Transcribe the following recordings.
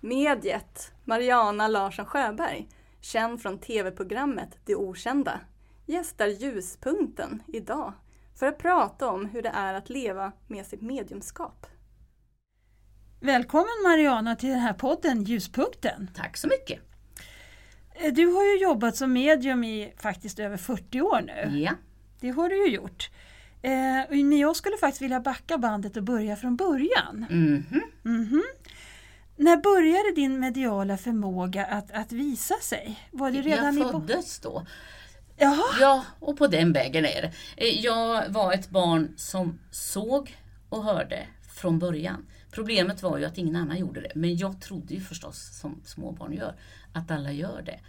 Mediet Mariana Larsson Sjöberg, känd från tv-programmet Det Okända, gästar Ljuspunkten idag för att prata om hur det är att leva med sitt mediumskap. Välkommen Mariana till den här podden Ljuspunkten. Tack så mycket. Eh, Du har ju jobbat som medium i faktiskt över 40 år nu. Ja, Det har du ju gjort. Eh, men jag skulle faktiskt vilja backa bandet och börja från början. mhm. Mhm. När började din mediala förmåga att, att visa sig? Var det redan jag i föddes då. Jaha, Ja, och på den vägen är det. Eh, Jag var ett barn som såg och hörde från början. Problemet var ju att ingen annan gjorde det, men jag trodde ju förstås, som småbarn gör, att alla gör det.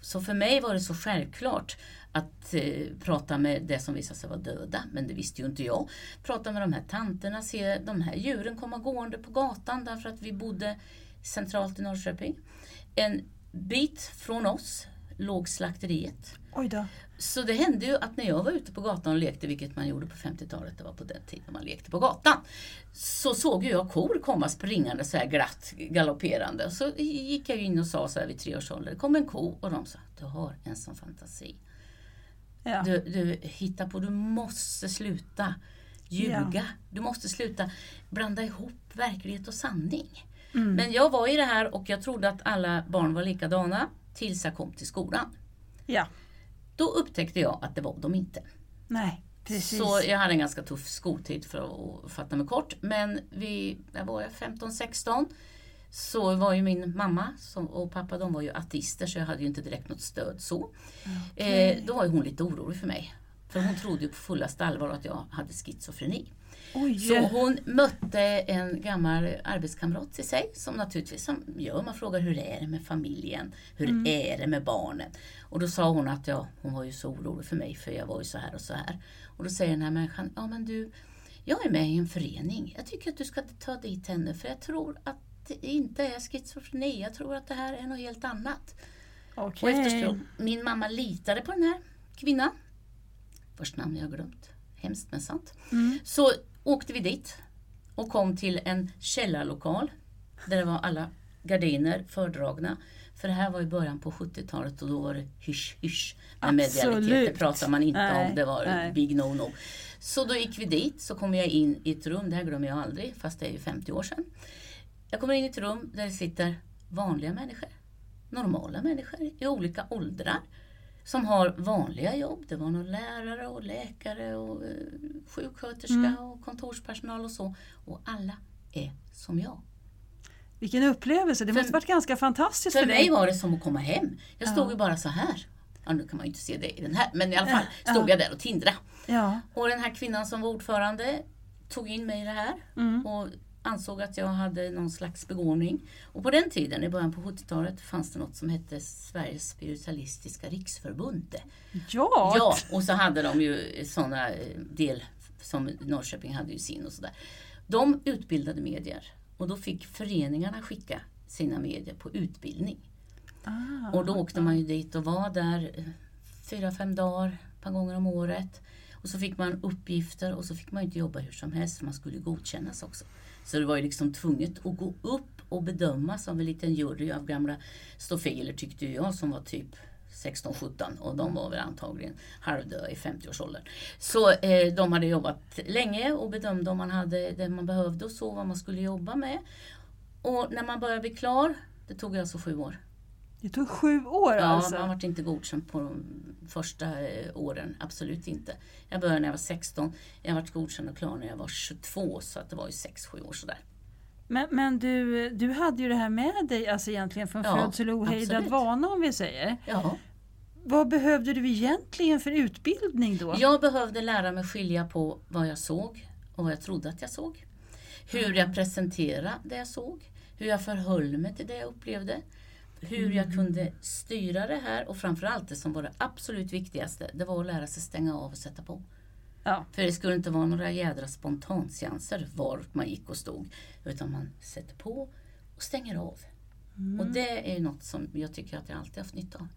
Så för mig var det så självklart att eh, prata med det som visade sig vara döda, men det visste ju inte jag. Prata med de här tanterna, se de här djuren komma gående på gatan därför att vi bodde centralt i Norrköping. En bit från oss låg slakteriet. oj då. Så det hände ju att när jag var ute på gatan och lekte, vilket man gjorde på 50-talet, det var på den tiden man lekte på gatan, så såg jag kor komma springande så här glatt galopperande. Så gick jag in och sa så här vid tre års ålder, det kom en ko och de sa, du har en sån fantasi. Ja. Du, du hittar på, du måste sluta ljuga. Ja. Du måste sluta blanda ihop verklighet och sanning. Mm. Men jag var i det här och jag trodde att alla barn var likadana tills jag kom till skolan. ja, Då upptäckte jag att det var de inte. nej, precis. Så jag hade en ganska tuff skoltid för att fatta mig kort. Men vi, jag var 15-16 så var ju min mamma och pappa de var ju ateister så jag hade ju inte direkt något stöd så. Eh, då var ju hon lite orolig för mig. För hon trodde ju på fullaste allvar att jag hade schizofreni. Oj, Så hon mötte en gammal arbetskamrat till sig som naturligtvis som gör, man frågar hur är det med familjen? Hur Mm. är det med barnen? Och då sa hon att ja, hon var ju så orolig för mig för jag var ju så här och så här. Och då säger den här människan, ja men du, jag är med i en förening. Jag tycker att du ska ta dit henne för jag tror att det inte är schizofreni. Jag tror att det här är något helt annat. Och Okej. eftersom min mamma litade på den här kvinnan, vars namn jag har glömt, hemskt men sant. Mm. Så åkte vi dit och kom till en källarlokal där det var alla gardiner fördragna. För det här var i början på 70-talet och då var det hysch hysch med medialitet. Det pratar man inte Nej, om, det var nej. big no-no. Så då gick vi dit, så kom jag in i ett rum, det här glömmer jag aldrig, fast det är ju 50 år sedan. Jag kommer in i ett rum där det sitter vanliga människor, normala människor i olika åldrar som har vanliga jobb. Det var någon lärare och läkare och eh, sjuksköterska Mm. och kontorspersonal och så. Och alla är som jag. Vilken upplevelse, det För- måste varit ganska fantastiskt för, För dig. mig var det som att komma hem. Jag stod Ja. ju bara så här. Ja, nu kan man ju inte se det i den här, men i alla fall Ja. stod jag där och tindrade. Ja. Och den här kvinnan som var ordförande tog in mig i det här Mm. och ansåg att jag hade någon slags begåvning. Och på den tiden, i början på 70-talet, fanns det något som hette Sveriges spiritualistiska riksförbund. Ja. Ja, och så hade de ju sådana del som Norrköping hade ju sin och sådär. De utbildade medier och då fick föreningarna skicka sina medier på utbildning. Ah, Och då åkte man ju dit och var där eh, fyra, fem dagar, ett par gånger om året. Och så fick man uppgifter och så fick man inte jobba hur som helst för man skulle godkännas också. Så det var ju liksom tvunget att gå upp och bedömas av en liten jury av gamla stofiler tyckte ju jag som var typ 16-17 och de var väl antagligen halvdöda i 50-årsåldern. Så eh, de hade jobbat länge och bedömde om man hade det man behövde och så vad man skulle jobba med. Och när man började bli klar, det tog alltså sju år. Det tog sju år Ja, alltså. man var inte godkänd på de första eh, åren. Absolut inte. Jag började när jag var 16. Jag var godkänd och klar när jag var 22, så att det var ju 6-7 år sådär. Men, men du, du hade ju det här med dig alltså egentligen från Ja, födsel och ohejdad vana om vi säger. Ja. Vad behövde du egentligen för utbildning då? Jag behövde lära mig skilja på vad jag såg och vad jag trodde att jag såg. Hur jag presenterade det jag såg. Hur jag förhöll mig till det jag upplevde. Hur jag kunde styra det här och framförallt det som var det absolut viktigaste, det var att lära sig stänga av och sätta på. Ja. För det skulle inte vara några jädra spontanseanser var man gick och stod. Utan man sätter på och stänger av. Och det är något som jag tycker att jag alltid haft nytta av.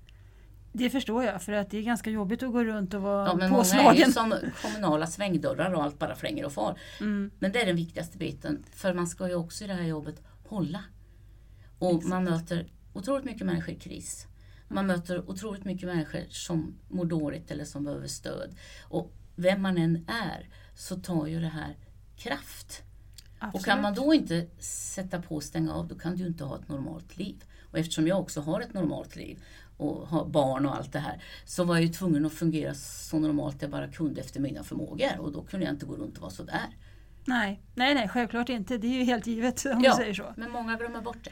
Det förstår jag för att det är ganska jobbigt att gå runt och vara Ja, men många är ju påslagen. som kommunala svängdörrar och allt bara flänger och far. Mm. Men det är den viktigaste biten. För man ska ju också i det här jobbet hålla. Och man möter otroligt mycket människor i kris. Man möter otroligt mycket människor som mår dåligt eller som behöver stöd. Och vem man än är så tar ju det här kraft. Och kan man då inte sätta på och stänga av, då kan du inte ha ett normalt liv. Och eftersom jag också har ett normalt liv och har barn och allt det här, så var jag ju tvungen att fungera så normalt jag bara kunde efter mina förmågor. Och då kunde jag inte gå runt och vara sådär. Nej, nej, nej, självklart inte. Det är ju helt givet om Ja. du säger så. Men många glömmer bort det.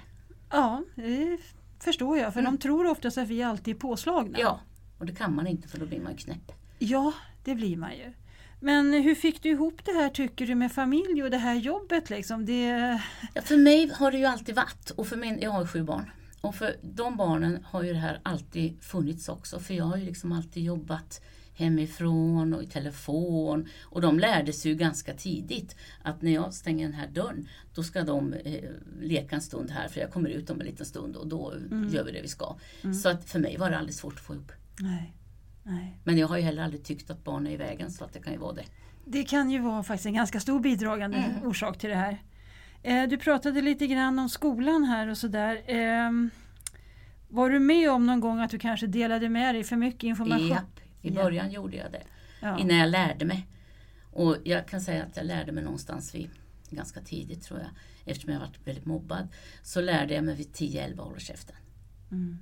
Ja, det förstår jag. För Mm. de tror oftast att vi alltid är påslagna. Ja, och det kan man inte för då blir man knäpp. Ja, det blir man ju. Men hur fick du ihop det här tycker du med familj och det här jobbet liksom? Det... Ja, för mig har det ju alltid varit, och för min, jag har ju sju barn. Och för de barnen har ju det här alltid funnits också. För jag har ju liksom alltid jobbat hemifrån och i telefon. Och de lärde sig ju ganska tidigt att när jag stänger den här dörren då ska de eh, leka en stund här för jag kommer ut om en liten stund och då gör vi det vi ska. Så att för mig var det aldrig svårt att få ihop. Nej, nej. Men jag har ju heller aldrig tyckt att barn är i vägen så att det kan ju vara det. Det kan ju vara faktiskt en ganska stor bidragande Mm. orsak till det här. Eh, Du pratade lite grann om skolan här och sådär. Ehm, Var du med om någon gång att du kanske delade med dig för mycket information? Japp, i Ja. början gjorde jag det. Ja. innan jag lärde mig. Och jag kan säga att jag lärde mig någonstans vid, ganska tidigt tror jag, eftersom jag varit väldigt mobbad, så lärde jag mig vid 10-11 år käften. Mm.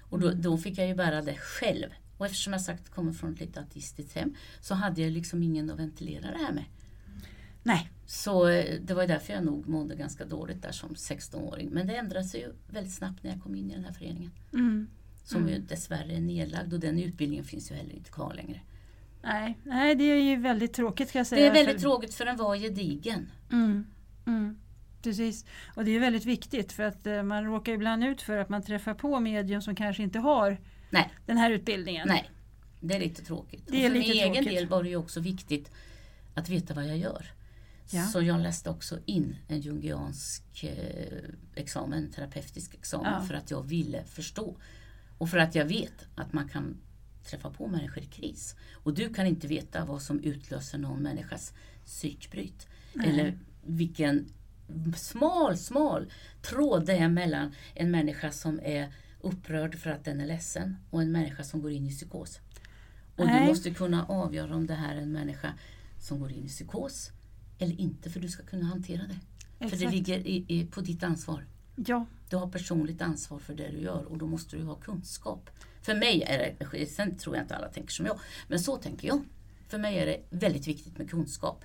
Och då, då fick jag ju bära det själv. Och eftersom jag sagt kommer från ett lite artistiskt hem så hade jag liksom ingen att ventilera det här med. Nej, Så eh, det var därför jag nog mådde ganska dåligt där som 16-åring. Men det ändrade sig ju väldigt snabbt när jag kom in i den här föreningen. mm. Som ju dessvärre är nedlagd och den utbildningen finns ju heller inte kvar längre. nej, nej, det är ju väldigt tråkigt ska jag säga. Det är väldigt tråkigt för den var gedigen. Mm, mm, precis. Och det är väldigt viktigt för att eh, man råkar ibland ut för att man träffar på medium som kanske inte har Nej. den här utbildningen. Nej, det är lite tråkigt. Det är och för lite min egen tråkigt. del var det ju också viktigt att veta vad jag gör. Ja. Så jag läste också in en jungiansk eh, examen, terapeutisk examen, Ja. för att jag ville förstå. Och för att jag vet att man kan träffa på människor i kris. Och du kan inte veta vad som utlöser någon människas psykbryt. Eller vilken smal, smal tråd det är mellan en människa som är upprörd för att den är ledsen och en människa som går in i psykos. Och Nej. du måste kunna avgöra om det här är en människa som går in i psykos eller inte för du ska kunna hantera det. För det Exakt. ligger i, i, på ditt ansvar. Ja, Du har personligt ansvar för det du gör och då måste du ha kunskap. För mig är det, sen tror jag inte alla tänker som jag, men så tänker jag. För mig är det väldigt viktigt med kunskap.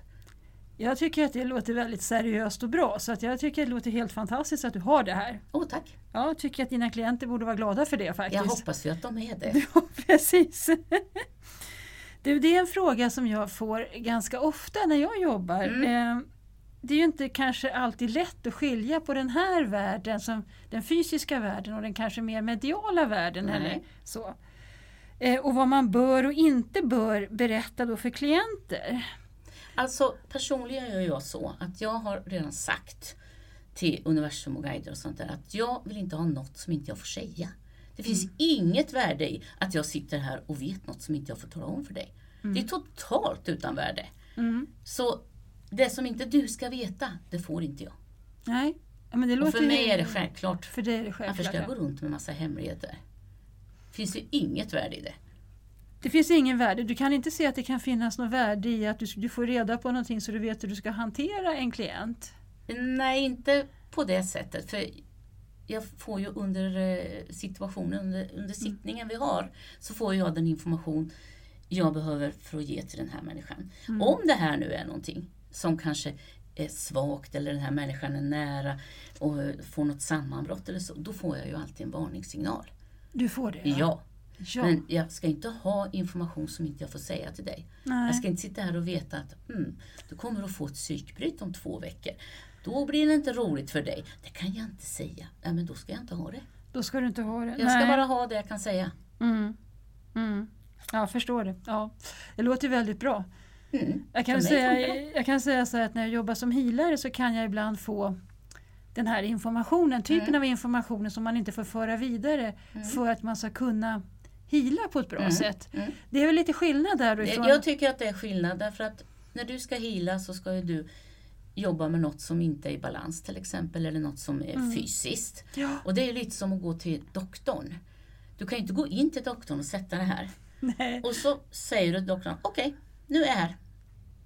jag tycker att det låter väldigt seriöst och bra så att jag tycker det låter helt fantastiskt att du har det här. Åh tack! Jag tycker att dina klienter borde vara glada för det faktiskt. Jag hoppas ju att de är det. Ja, precis. Du, det är en fråga som jag får ganska ofta när jag jobbar. Mm. Det är ju inte kanske alltid lätt att skilja på den här världen, som den fysiska världen och den kanske mer mediala världen. Nej. Eller så. Eh, Och vad man bör och inte bör berätta då för klienter. Alltså personligen gör jag så att jag har redan sagt till universum och guider och sånt där att jag vill inte ha något som inte jag får säga. Det finns inget värde i att jag sitter här och vet något som inte jag får tala om för dig. Det är totalt utan värde. Mm. Så det som inte du ska veta, det får inte jag. Nej, men det Och låter för mig är det självklart. För det är det Varför självklart. ska jag ja. gå runt med massa hemligheter? Finns det inget värde i det? Det finns ingen värde. Du kan inte se att det kan finnas något värde i att du, du får reda på någonting så du vet hur du ska hantera en klient. Nej, inte på det sättet. För jag får ju under eh, situationen, under, under sittningen vi har, så får jag den information jag behöver för att ge till den här människan. Om det här nu är någonting som kanske är svagt eller den här människan är nära och får något sammanbrott eller så, då får jag ju alltid en varningssignal. Du får det? Ja. ja. Men jag ska inte ha information som inte jag får säga till dig. Nej. Jag ska inte sitta här och veta att mm, du kommer att få ett psykbryt om två veckor. Då blir det inte roligt för dig. Det kan jag inte säga. Ja, men då ska jag inte ha det. Då ska du inte ha det. Jag ska Nej. bara ha det jag kan säga. Mm. Mm. Ja, jag förstår det. Ja. Det låter väldigt bra. Mm. Jag kan, säga, jag kan säga så här att när jag jobbar som healare så kan jag ibland få den här informationen, typen Mm. av informationen som man inte får föra vidare för att man ska kunna heala på ett bra Mm. sätt. Mm. Det är väl lite skillnad där. Jag tycker att det är skillnad därför att när du ska hila så ska ju du jobba med något som inte är i balans till exempel eller något som är Mm. fysiskt. Ja, Och det är lite som att gå till doktorn. Du kan ju inte gå in till doktorn och sätta det här. nej. Och så säger du till doktorn, okej, nu är jag här.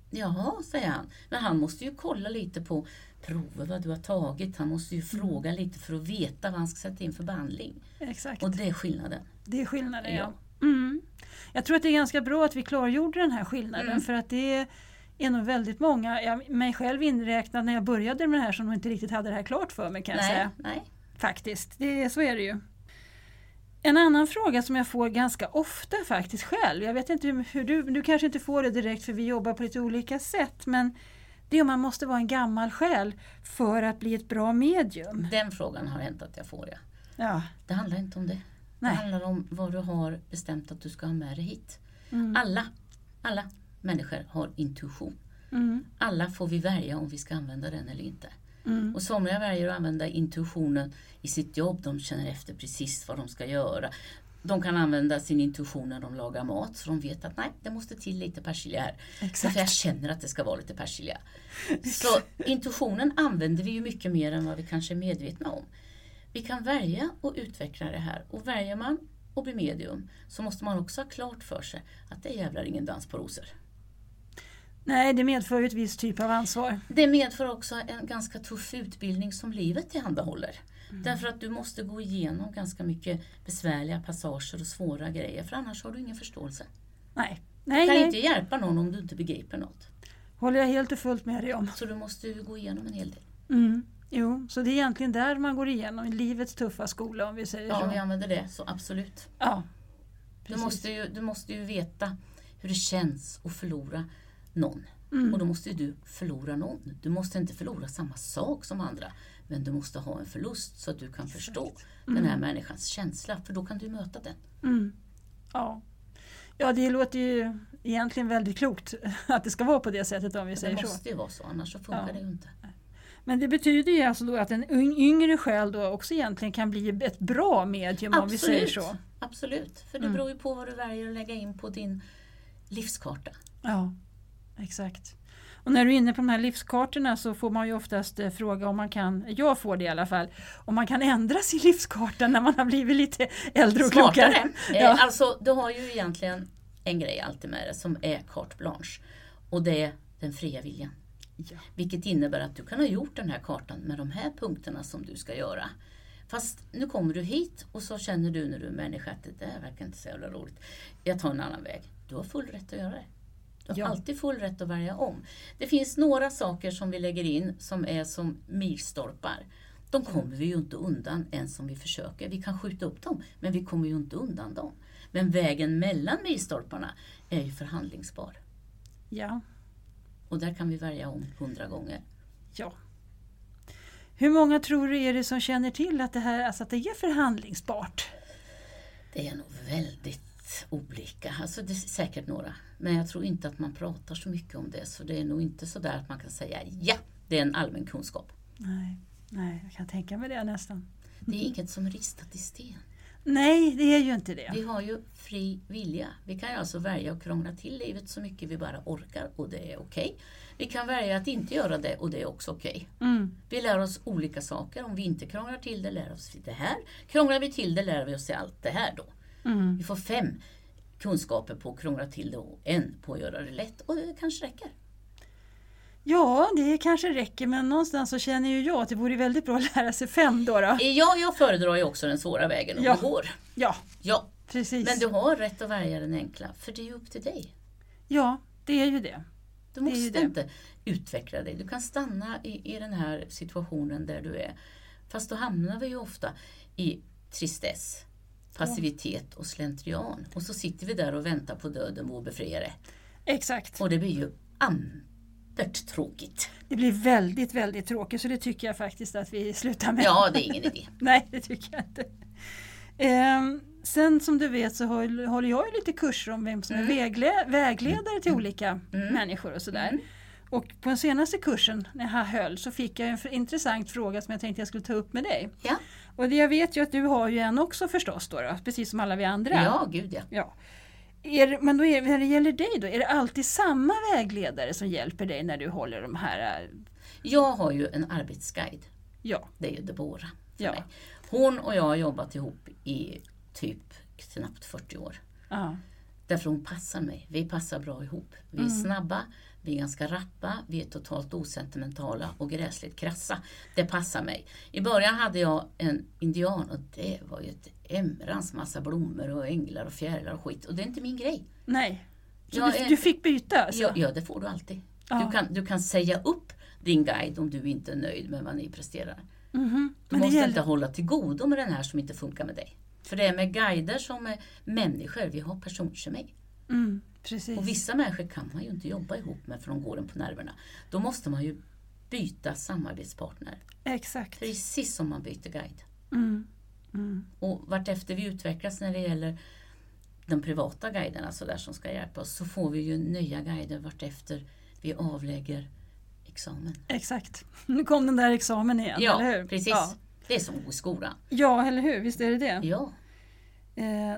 Jaha, säger han. Men han måste ju kolla lite på prover vad du har tagit. Han måste ju fråga lite för att veta vad han ska sätta in för behandling. Exakt. Och det är skillnaden. Det är skillnaden ja. Ja. Mm. Jag tror att det är ganska bra att vi klargjorde den här skillnaden Mm. för att det är nog väldigt många, jag, mig själv inräknad när jag började med det här som nog inte riktigt hade det här klart för mig kan jag Nej, säga. nej. Faktiskt, det, så är det ju. En annan fråga som jag får ganska ofta faktiskt själv, jag vet inte hur, du, du kanske inte får det direkt för vi jobbar på lite olika sätt, men det är om man måste vara en gammal själ för att bli ett bra medium. Den frågan har hänt att jag får, ja. Ja, Det handlar inte om det. Nej. Det handlar om vad du har bestämt att du ska ha med dig hit. Mm. Alla, alla människor har intuition. mm, Alla får vi välja om vi ska använda den eller inte. Mm, Och somliga väljer att använda intuitionen i sitt jobb. De känner efter precis vad de ska göra. De kan använda sin intuition när de lagar mat. Så de vet att nej, det måste till lite persilja här. exakt. För jag känner att det ska vara lite persilja. Så intuitionen använder vi ju mycket mer än vad vi kanske är medvetna om. Vi kan välja att utveckla det här. Och väljer man att bli medium så måste man också ha klart för sig att det är jävlar ingen dans på rosor. Nej, det medför ju ett visst typ av ansvar. Det medför också en ganska tuff utbildning som livet tillhandahåller. Mm. Därför att du måste gå igenom ganska mycket besvärliga passager och svåra grejer för annars har du ingen förståelse. Nej, Du nej, kan nej. inte hjälpa någon om du inte begriper något. håller jag helt och fullt med dig om. Så du måste gå igenom en hel del. Mm. Jo, så det är egentligen där man går igenom livets tuffa skola om vi säger Ja, så. om vi använder det så absolut. Ja, Du måste, ju, du måste ju veta hur det känns att förlora någon. Mm. Och då måste ju du förlora någon. Du måste inte förlora samma sak som andra. Men du måste ha en förlust så att du kan förstå den här människans känsla. För då kan du möta den. Mm. Ja. ja, det låter ju egentligen väldigt klokt att det ska vara på det sättet om vi Det säger så. måste ju vara så, annars så funkar Ja. det ju inte. Men det betyder ju alltså då att en yng- yngre själ då också egentligen kan bli ett bra medium om vi säger så. Absolut, för det Mm. beror ju på vad du väljer att lägga in på din livskarta. Ja, exakt. Och när du är inne på de här livskartorna så får man ju oftast eh, fråga om man kan, jag får det i alla fall, om man kan ändra sin livskarta när man har blivit lite äldre och klokare. Smartare. Ja. Eh, alltså, du har ju egentligen en grej alltid med det som är carte blanche. Och det är den fria viljan. Ja. Vilket innebär att du kan ha gjort den här kartan med de här punkterna som du ska göra. Fast nu kommer du hit och så känner du när du är människa att det där verkar inte så jävla roligt. Jag tar en annan väg. Du har full rätt att göra det. Du har Ja. alltid full rätt att välja om. Det finns några saker som vi lägger in som är som milstolpar. De kommer vi ju inte undan ens om vi försöker. Vi kan skjuta upp dem, men vi kommer ju inte undan dem. Men vägen mellan milstolparna är ju förhandlingsbar. Ja. Och där kan vi välja om hundra gånger. ja. Hur många tror du är det som känner till att det här alltså att det är förhandlingsbart? Det är nog väldigt olika. Alltså det är säkert några. Men jag tror inte att man pratar så mycket om det. Så det är nog inte så där att man kan säga ja, det är en allmän kunskap. Nej, nej, jag kan tänka mig det nästan. Det är inget som är ristat i sten. Nej, det är ju inte det. Vi har ju fri vilja. Vi kan ju alltså välja att krångla till livet så mycket vi bara orkar och det är okej. Vi kan välja att inte göra det och det är också okej. Mm. Vi lär oss olika saker. Om vi inte krånglar till det lär oss det här. Krånglar vi till det lär vi oss allt det här då. Mm. Vi får fem kunskaper på att krångla till det och en på att göra det lätt och det kanske räcker. Ja, det kanske räcker men någonstans så känner ju jag att det vore väldigt bra att lära sig fem då. då. Ja, jag föredrar ju också den svåra vägen om Ja. det går. Ja, Ja, precis. men du har rätt att välja den enkla för det är ju upp till dig. Ja, det är ju det. Du Det måste det. inte utveckla dig. Du kan stanna i, i den här situationen där du är. Fast då hamnar vi ju ofta i tristess, passivitet och slentrian. Och så sitter vi där och väntar på döden, vår befriare. Exakt. Och det blir ju ambert tråkigt. Det blir väldigt, väldigt tråkigt så det tycker jag faktiskt att vi slutar med. Ja, det är ingen idé. Nej, det tycker jag inte. Ehm, sen som du vet så håll- håller jag ju lite kurser om vem som är vägle- vägledare till olika människor och sådär. Mm. Och på den senaste kursen när jag höll så fick jag en intressant fråga som jag tänkte jag skulle ta upp med dig. Ja, Och det, jag vet ju att du har ju en också förstås då, då precis som alla vi andra. ja gud ja. Ja. Är, men då är, när det gäller dig då, är det alltid samma vägledare som hjälper dig när du håller de här... äh, Jag har ju en arbetsguide. Ja, Det är ju Debora Ja. mig. Hon och jag har jobbat ihop i typ knappt 40 år. ja, Därför hon passar mig. Vi passar bra ihop. Vi är Mm. snabba, vi är ganska rappa, vi är totalt osentimentala och gräsligt krassa. Det passar mig. I början hade jag en indian och det var ju ett emrans massa blommor och änglar och fjärilar och skit. Och det är inte min grej. nej. Så Jag du, du fick byta alltså? Ja, ja det får du alltid. Ja. Du, kan, du kan säga upp din guide om du inte är nöjd med vad ni presterar. Mhm. Du Men måste gäller... inte hålla till godo med den här som inte funkar med dig. För det är med guider som är människor, vi har personkemi. Mm, precis. Och vissa människor kan man ju inte jobba ihop med för de går en på nerverna. Då måste man ju byta samarbetspartner. Exakt. Precis som man byter guide. Mm. Mm. Och vartefter vi utvecklas när det gäller de privata guiderna så där som ska hjälpa oss så får vi ju nya guider vartefter vi avlägger examen. Exakt. Nu kom den där examen igen, Ja, eller hur? precis. Ja. Det är som att gå i skolan. ja, eller hur? Visst är det det? Ja,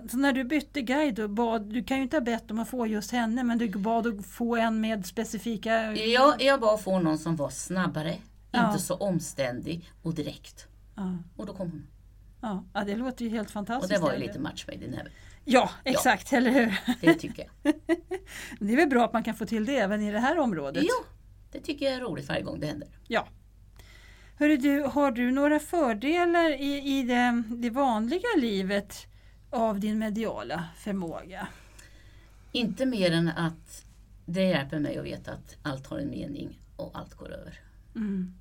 så när du bytte guide, bad, du kan ju inte ha bett om att få just henne, men du bad att få en med specifika... jag, jag bara få någon som var snabbare, Ja. inte så omständig och direkt. Ja, Och då kom hon. ja. ja, det låter ju helt Och fantastiskt. det var ju lite match made in heaven. Ja, exakt, eller hur? Det tycker jag. Det är väl bra att man kan få till det även i det här området. Ja, det tycker jag är roligt varje gång det händer. Ja. Hörru du, har du några fördelar i, i det, det vanliga livet av din mediala förmåga? Inte mer än att det hjälper mig att veta att allt har en mening och allt går över. Mm.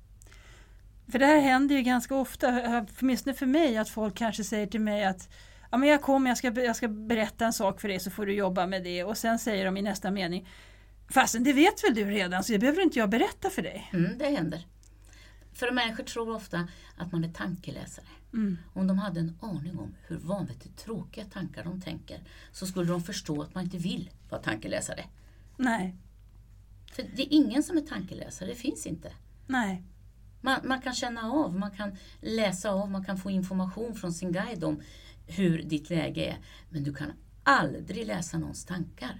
För det här händer ju ganska ofta, åtminstone för mig, att folk kanske säger till mig att ja, men jag kommer, jag ska, jag ska berätta en sak för dig så får du jobba med det. Och sen säger de i nästa mening Fasen det vet väl du redan så det behöver inte jag berätta för dig. Mm, det händer. För människor tror ofta att man är tankeläsare. Mm. Om de hade en aning om hur vanvettigt tråkiga tankar de tänker så skulle de förstå att man inte vill vara tankeläsare. Nej, För det är ingen som är tankeläsare, det finns inte. nej, Man, man kan känna av, man kan läsa av, man kan få information från sin guide om hur ditt läge är. Men du kan aldrig läsa någons tankar.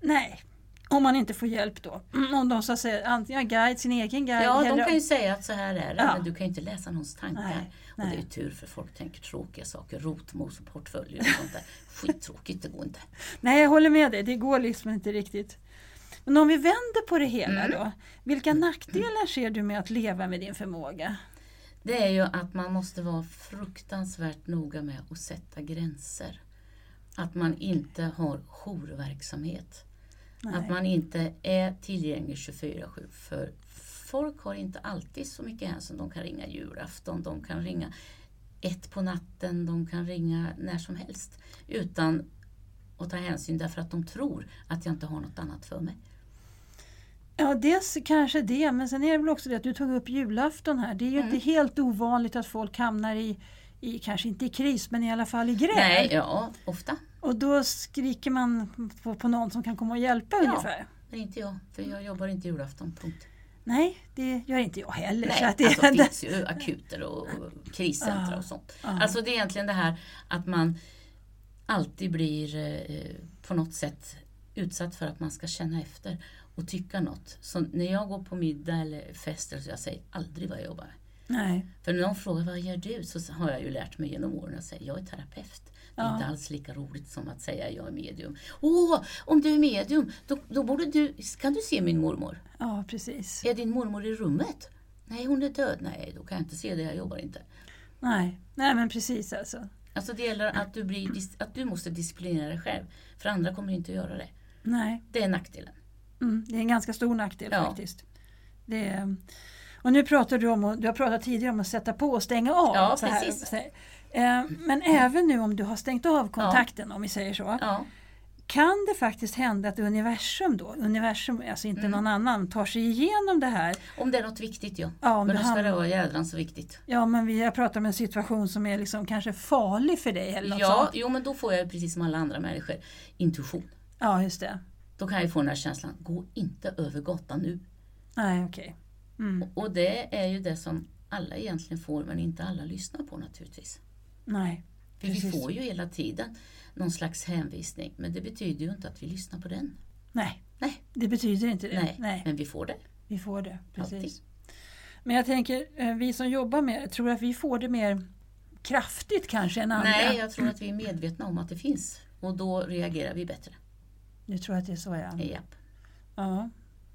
nej. Om man inte får hjälp då. Mm, Om de så att säga, antingen guide, sin egen guide. Ja, de eller- kan ju säga att så här är det, Ja. men du kan ju inte läsa någons tankar. Nej, och det är nej. tur för folk tänker tråkiga saker, rotmos och portföljer och sånt där. Skittråkigt, det går inte. Nej, jag håller med dig. Det går liksom inte riktigt. Men om vi vänder på det hela Mm. då. Vilka nackdelar ser du med att leva med din förmåga? Det är ju att man måste vara fruktansvärt noga med att sätta gränser. Att man inte har jourverksamhet. Nej. Att man inte är tillgänglig 24-7. För folk har inte alltid så mycket hänsyn. De kan ringa julafton, de kan ringa ett på natten, de kan ringa när som helst. Utan att ta hänsyn därför att de tror att jag inte har något annat för mig. Ja, dels kanske det, men sen är det väl också det att du tog upp julafton här. Det är ju Mm. inte helt ovanligt att folk hamnar i, i, kanske inte i kris, men i alla fall i gräl. Nej, ja, ofta. Och då skriker man på, på någon som kan komma och hjälpa Ja. ungefär. Men inte jag, för jag jobbar inte julafton. Punkt. Nej, det gör inte jag heller. så Nej, att det, alltså det finns ju akuter och och kriscentra Ja, och sånt. ja. Alltså det är egentligen det här att man alltid blir eh, på något sätt utsatt för att man ska känna efter och tycka något. Så när jag går på middag eller fester så jag säger aldrig vad jag jobbar med. Nej, För när någon frågar vad gör du så har jag ju lärt mig genom åren att säga jag är terapeut. Det är Ja. inte alls lika roligt som att säga jag är medium. Åh, om du är medium, då, då borde du, kan du se min mormor? ja precis. Är din mormor i rummet? Nej, hon är död. Nej, då kan jag inte se det. Jag jobbar inte. Nej, Nej men precis alltså. Alltså det gäller att du, blir, att du måste disciplinera dig själv. För andra kommer inte att göra det. Nej. Det är nackdelen. Mm, det är en ganska stor nackdel Ja. faktiskt. Det är, och nu pratar du om, du har pratat tidigare om att sätta på och stänga av. Ja, så här. precis. Här. Eh, Men även nu om du har stängt av kontakten om vi säger så. Ja, kan det faktiskt hända att universum då, universum, alltså inte Mm. någon annan, tar sig igenom det här? Om det är något viktigt ja. Ja, om Men det ska det vara jädrans så viktigt. Ja, men vi har pratat om en situation som är liksom kanske farlig för dig eller något Ja, sånt. jo men då får jag precis som alla andra människor intuition. Ja, just det. Då kan jag få den här känslan, gå inte över gatan nu. Nej, okej. Mm. Och det är ju det som alla egentligen får men inte alla lyssnar på naturligtvis. Nej, För vi Precis. får ju hela tiden någon slags hänvisning men det betyder ju inte att vi lyssnar på den. nej. Nej. Det betyder inte det. Nej, men vi får det. Vi får det, precis. Alltid. Men jag tänker, eh, vi som jobbar med det, tror att vi får det mer kraftigt kanske än andra? Nej, jag tror att vi är medvetna om att det finns och då reagerar vi bättre. Du tror att det är så ja. Japp. Ja,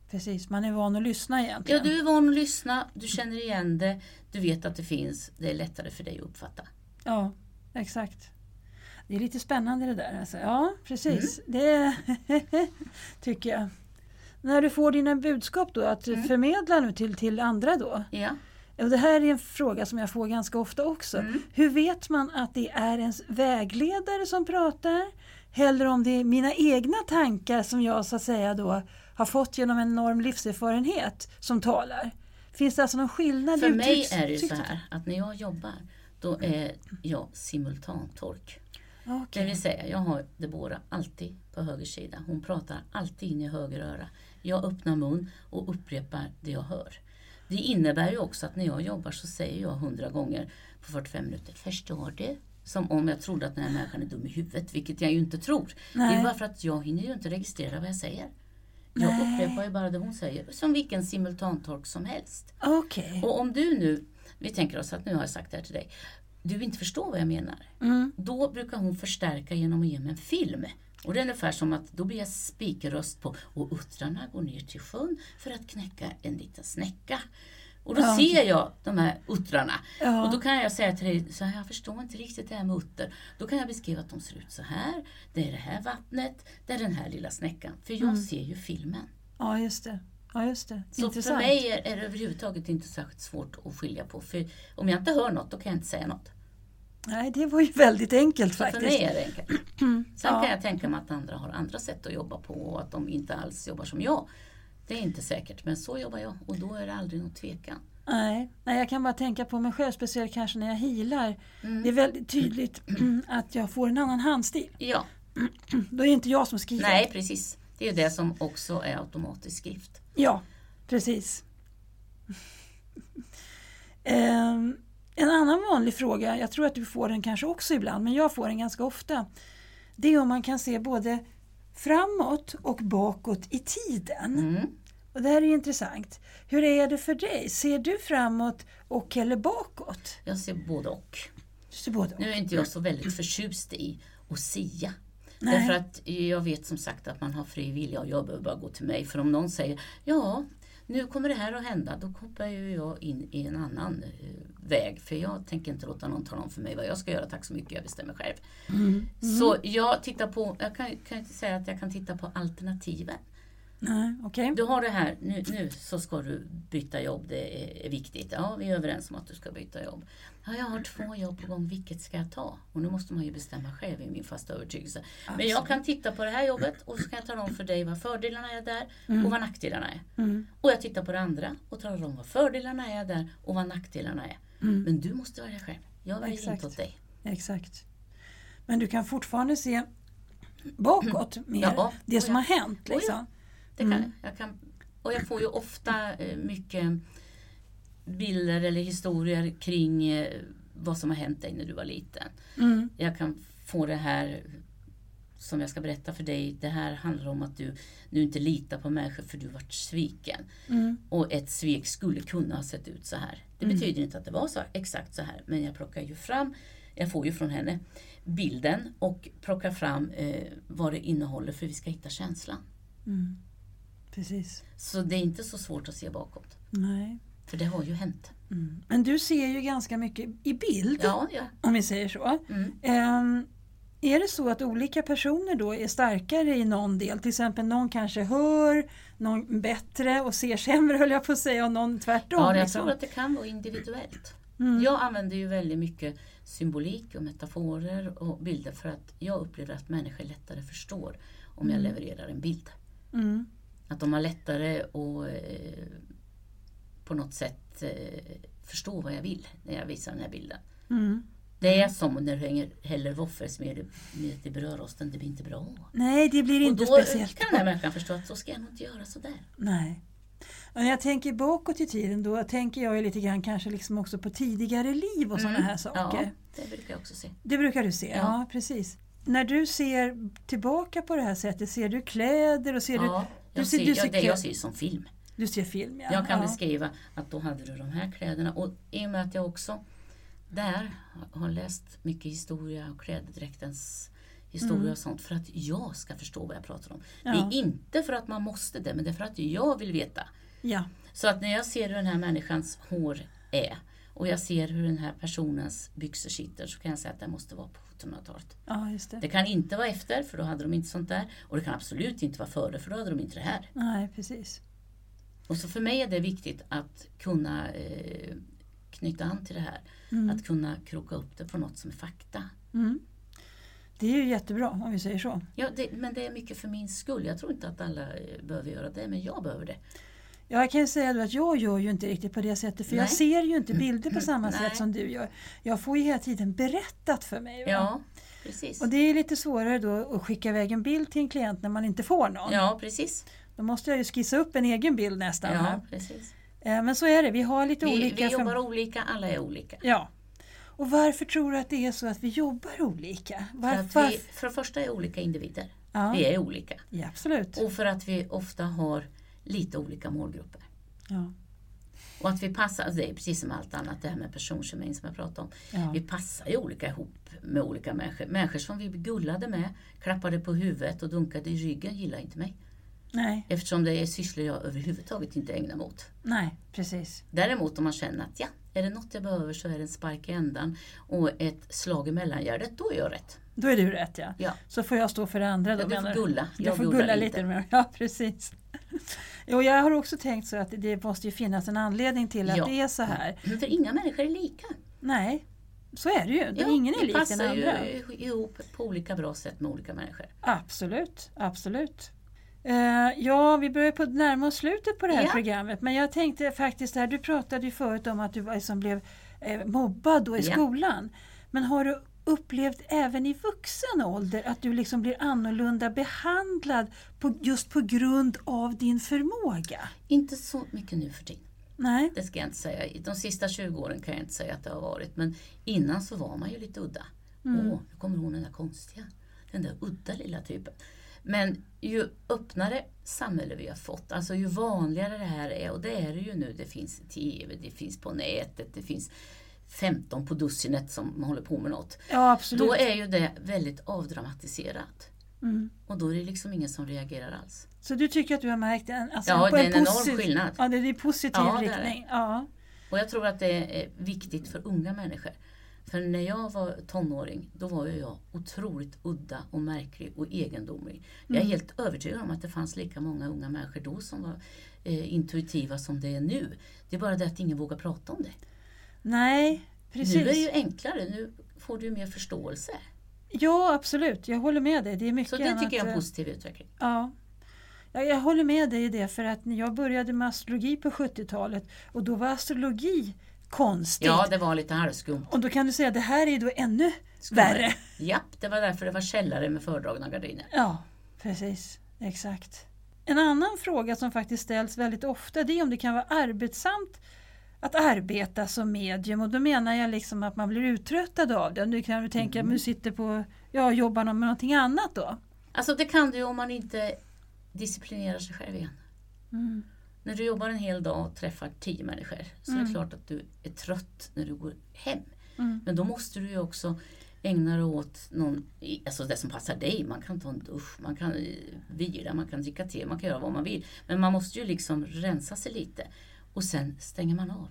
precis. Man är van att lyssna egentligen. Ja, du är van att lyssna, du känner igen det, du vet att det finns, det är lättare för dig att uppfatta. Ja, exakt. Det är lite spännande det där. Alltså. Ja, precis. Mm. Det tycker jag. När du får dina budskap då, att Mm. förmedla nu till, till andra då. Ja. Och det här är en fråga som jag får ganska ofta också. Mm. Hur vet man att det är ens vägledare som pratar? Eller om det är mina egna tankar som jag så att säga då har fått genom en enorm livserfarenhet som talar? Finns det alltså någon skillnad? För mig är det ju så här att när jag jobbar då är jag simultantolk. Det Okej. vill säga, jag har Debora alltid på höger sida. Hon pratar alltid in i höger öra. Jag öppnar mun och upprepar det jag hör. Det innebär ju också att när jag jobbar så säger jag hundra gånger på 45 minuter, förstår du? Som om jag trodde att den här människan är dum i huvudet, vilket jag ju inte tror. Det Nej. är bara för att jag hinner ju inte registrera vad jag säger. Jag Nej. upprepar ju bara det hon säger, som vilken simultantolk som helst. Okej. Och om du nu, vi tänker oss att nu har jag sagt det här till dig, du inte förstår vad jag menar. Mm. Då brukar hon förstärka genom att ge mig en film. Och det är ungefär som att då blir jag spikröst på och uttrarna går ner till sjön för att knäcka en liten snäcka. Och då Ja. ser jag de här uttrarna. Ja. Och då kan jag säga till dig, så här, jag förstår inte riktigt det här med utter. Då kan jag beskriva att de ser ut så här. Det är det här vattnet, det är den här lilla snäckan. För jag ser ju filmen. Ja, just det. Ja, just det. Så Intressant. för mig är, är det överhuvudtaget inte särskilt svårt att skilja på. För om jag inte hör något, då kan jag inte säga något. Nej, det var ju väldigt enkelt Så för faktiskt. mig är det enkelt. Sen Ja. kan jag tänka mig att andra har andra sätt att jobba på och att de inte alls jobbar som jag. Det är inte säkert, men så jobbar jag och då är det aldrig någon tvekan. Nej, nej, jag kan bara tänka på mig själv, speciellt kanske när jag healar. Mm. Det är väldigt tydligt att jag får en annan handstil. Ja, Då är det inte jag som skriver. nej precis. Det är det som också är automatisk skrift. Ja, precis. Ehm, en annan vanlig fråga, jag tror att du får den kanske också ibland, men jag får den ganska ofta. Det är om man kan se både framåt och bakåt i tiden. Mm. Och det här är intressant. Hur är det för dig? Ser du framåt och eller bakåt? Jag ser både och. Du ser både och. Nu är inte jag så väldigt förtjust i att sia. Nej. Därför att jag vet som sagt att man har fri vilja och jag behöver bara gå till mig. För om någon säger ja, nu kommer det här att hända, då kopplar ju jag in i en annan eh, väg. För jag tänker inte låta någon tala om för mig vad jag ska göra, tack så mycket, jag bestämmer själv. Mm. Så jag tittar på, jag kan, kan inte säga att jag kan titta på alternativen. Nej, okej. Du har det här, nu, nu så ska du byta jobb, det är, är viktigt. Ja, vi är överens om att du ska byta jobb. Ja, jag har två jobb på gång, vilket ska jag ta? Och nu måste man ju bestämma själv i min fasta övertygelse. Men jag kan titta på det här jobbet och så kan jag tala om för dig vad fördelarna är där och vad nackdelarna är. Mm. Och jag tittar på det andra och talar om vad fördelarna är där och vad nackdelarna är. Men du måste välja själv. Jag väljer Exakt. inte åt dig. Exakt. Men du kan fortfarande se bakåt mer, Ja, det som oh har ja. hänt. Oh. Liksom. Det kan jag. jag. Kan, och jag får ju ofta eh, mycket bilder eller historier kring eh, vad som har hänt dig när du var liten. Mm. Jag kan få det här som jag ska berätta för dig. Det här handlar om att du nu inte litar på människor för du vart sviken. Mm. Och ett svek skulle kunna ha sett ut så här. Det betyder inte att det var så exakt så här. Men jag plockar ju fram, jag får ju från henne bilden och plockar fram eh, vad det innehåller för vi ska hitta känslan. Mm. Precis. Så det är inte så svårt att se bakåt. Nej. För det har ju hänt. Mm. Men du ser ju ganska mycket i bild, Ja, ja. om vi säger så. Mm. Ehm, är det så att olika personer då är starkare i någon del? Till exempel någon kanske hör, någon bättre och ser sämre höll jag på att säga och någon tvärtom. Ja, jag liksom. tror att det kan vara individuellt. Mm. Jag använder ju väldigt mycket symbolik och metaforer och bilder för att jag upplever att människor lättare förstår om jag levererar en bild. Mm. Att de har lättare att eh, på något sätt eh, förstå vad jag vill när jag visar den här bilden. Mm. Det är som när du häller våffelsmjöl i brödrosten, det blir inte bra. Nej, det blir Och inte då speciellt kan den här människan förstå att så ska jag nog inte göra sådär. Nej. Och när jag tänker bakåt i tiden då tänker jag ju lite grann kanske liksom också på tidigare liv och sådana här saker. Mm. Ja, det brukar jag också se. Det brukar du se, ja. Ja. precis. När du ser tillbaka på det här sättet, ser du kläder och ser Ja, du, jag ser- ser, du ja, ser det jag ser som film. du ser film? Ja. Jag kan ja. beskriva att då hade du de här kläderna och i och med att jag också där har läst mycket historia och klädedräktens historia och sånt för att jag ska förstå vad jag pratar om. Det Mm. Ja. är inte för att man måste det men det är för att jag vill veta. Ja. Så att när jag ser hur den här människans hår är och jag ser hur den här personens byxor sitter så kan jag säga att det måste vara på 1700-talet. ja, det. Det kan inte vara efter för då hade de inte sånt där och det kan absolut inte vara före för då hade de inte det här. Nej, precis. Och så för mig är det viktigt att kunna eh, knyta an till det här. Mm. Att kunna kroka upp det på något som är fakta. Mm. Det är ju jättebra om vi säger så. Ja, det, men det är mycket för min skull. Jag tror inte att alla eh, behöver göra det, men jag behöver det. Ja, Jag kan ju säga att jag gör ju inte riktigt på det sättet för jag Nej. ser ju inte bilder på samma Nej. sätt som du gör. Jag får ju hela tiden berättat för mig. va? Ja, precis. Och det är lite svårare då att skicka iväg en bild till en klient när man inte får någon. Ja, precis. Då måste jag ju skissa upp en egen bild nästan. Ja, precis. Eh, Men så är det, vi har lite Vi, olika... vi jobbar olika, alla är olika. Ja. Och varför tror du att det är så att vi jobbar olika? För, Varför? att vi, för det första är olika individer. Ja. Vi är olika. ja, absolut. Och för att vi ofta har lite olika målgrupper. Ja. Och att vi passar, det är precis som allt annat, det här med personkemin som jag pratade om. Ja. Vi passar ju olika ihop med olika människor. Människor som vi gullade med, klappade på huvudet och dunkade i ryggen gillar inte mig. Nej, Eftersom det är sysslor jag överhuvudtaget inte ägnar mig åt. nej, precis. Däremot om man känner att ja, är det något jag behöver så är det en spark i ändan och ett slag i mellangärdet, då är jag rätt. Då är du rätt ja. Ja. Så får jag stå för det andra då Ja, du får menar gulla. Du Jag får gulla lite mer. Ja, precis. Jo, jag har också tänkt så att det måste ju finnas en anledning till att Ja. det är så här. Men för inga människor är lika. Nej, så är det ju. Det är Ja, Ingen är lik den passar andra. ju ihop på olika bra sätt med olika människor. Absolut, absolut. Eh, ja, vi börjar på närma oss slutet på det här Ja. programmet. Men jag tänkte faktiskt här, du pratade ju förut om att du var, som blev eh, mobbad då i skolan. Men har du upplevt även i vuxen ålder att du liksom blir annorlunda behandlad på, just på grund av din förmåga? Inte så mycket nu för tiden. Nej, Det ska jag inte säga. De sista 20 åren kan jag inte säga att det har varit. Men innan så var man ju lite udda. Mm. Åh, nu kommer hon den där konstiga. Den där udda lilla typen. Men ju öppnare samhälle vi har fått, alltså ju vanligare det här är, och det är det ju nu, det finns i TV, det finns på nätet, det finns 15 på dussinet som håller på med något. ja absolut. Då är ju det väldigt avdramatiserat. Mm. Och då är det liksom ingen som reagerar alls. Så du tycker att du har märkt en, alltså Ja, på det är en enorm skillnad. Ja, det är i positiv Ja, riktning. Ja. Och jag tror att det är viktigt för unga människor. För när jag var tonåring, då var ju jag otroligt udda och märklig och egendomlig. Jag är helt övertygad om att det fanns lika många unga människor då som var eh, intuitiva som det är nu. Det är bara det att ingen vågar prata om det. Nej, precis. Nu är det ju enklare, nu får du mer förståelse. Ja, absolut. Jag håller med dig. Det är mycket Så det tycker jag är en annat, positiv utveckling. Ja. Ja, jag håller med dig i det för att när jag började med astrologi på 70-talet och då var astrologi konstigt. Ja, det var lite halvskumt. Och då kan du säga att det här är då ännu Skummare. värre. Japp, det var därför det var källare med fördragna gardiner. Ja, precis. Exakt. En annan fråga som faktiskt ställs väldigt ofta det är om det kan vara arbetsamt att arbeta som medium och då menar jag liksom att man blir uttröttad av det. Nu kan du tänka Mm. att du sitter på, ja, jobbar med någonting annat då. Alltså det kan du om man inte disciplinerar sig själv igen. Mm. När du jobbar en hel dag och träffar tio människor så är det klart att du är trött när du går hem. Mm. Men då måste du ju också ägna dig åt någon, alltså det som passar dig. Man kan ta en dusch, man kan eh, vila, man kan dricka te, man kan göra vad man vill. Men man måste ju liksom rensa sig lite. Och sen stänger man av.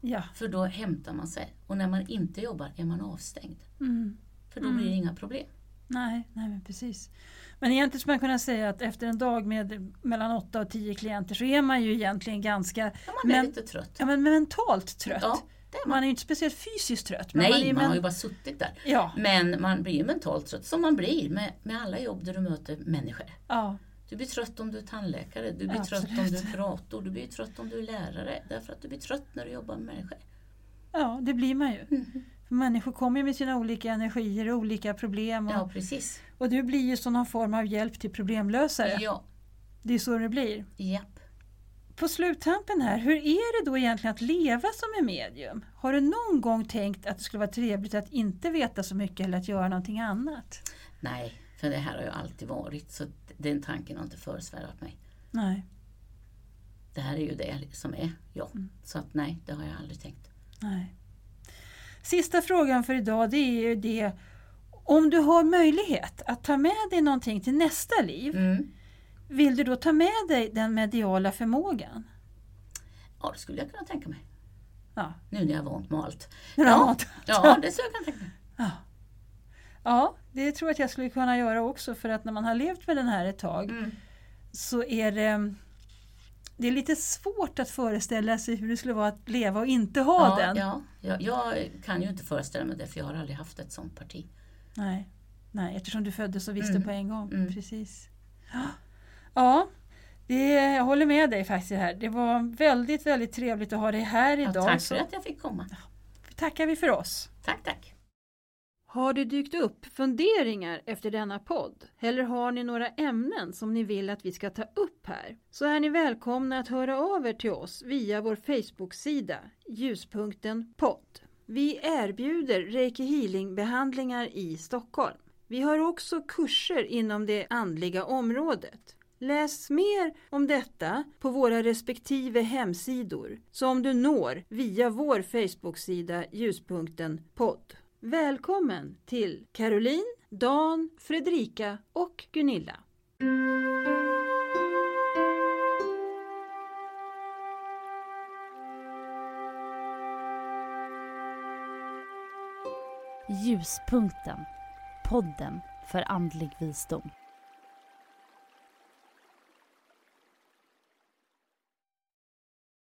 Ja. För då hämtar man sig. Och när man inte jobbar är man avstängd. Mm. För då blir det inga problem. Nej, nej men precis. Men egentligen skulle man kunna säga att efter en dag med mellan 8 och 10 klienter så är man ju egentligen ganska Ja, man blir men, lite trött. ja, men mentalt trött. Ja. Är man. Man är ju inte speciellt fysiskt trött. Man, Nej, är, man men, har ju bara suttit där. Ja, Men man blir ju mentalt trött, som man blir med, med alla jobb där du möter människor. ja, Du blir trött om du är tandläkare, du blir Ja, trött om absolut. du är kurator, du blir trött om du är lärare. Därför att du blir trött när du jobbar med människor. ja, det blir man ju. För Människor kommer med sina olika energier och olika problem. Och, Ja, precis. och du blir ju som någon form av hjälp till problemlösare. Ja, Det är så det blir. japp. På sluttampen här, hur är det då egentligen att leva som en medium? Har du någon gång tänkt att det skulle vara trevligt att inte veta så mycket eller att göra någonting annat? Nej, för det här har ju alltid varit, så den tanken har inte föresvävat mig. Nej, Det här är ju det som är jag. Mm. Så att nej, det har jag aldrig tänkt. nej. Sista frågan för idag det är ju det om du har möjlighet att ta med dig någonting till nästa liv, Mm. vill du då ta med dig den mediala förmågan? Ja, det skulle jag kunna tänka mig. Ja, Nu när jag har vant med allt. Ja. Ja, det skulle jag kunna tänka mig. Ja. ja, det tror jag att jag skulle kunna göra också för att när man har levt med den här ett tag Mm. så är det, det är lite svårt att föreställa sig hur det skulle vara att leva och inte ha Ja, den. ja, jag, jag kan ju inte föreställa mig det, för jag har aldrig haft ett sånt parti. Nej, nej, eftersom du föddes och visste Mm. på en gång. Mm. Precis. Ja, ja det, jag håller med dig faktiskt här. Det var väldigt, väldigt trevligt att ha dig här Ja, idag. tack så för att jag fick komma. tackar vi för oss. Tack, tack. Har det dykt upp funderingar efter denna podd? Eller har ni några ämnen som ni vill att vi ska ta upp här? Så är ni välkomna att höra av er till oss via vår Facebook-sida Ljuspunkten podd. Vi erbjuder Reiki Healing-behandlingar i Stockholm. Vi har också kurser inom det andliga området. Läs mer om detta på våra respektive hemsidor som du når via vår Facebook-sida Ljuspunkten podd. Välkommen till Caroline, Dan, Fredrika och Gunilla. Ljuspunkten. Podden för andlig visdom.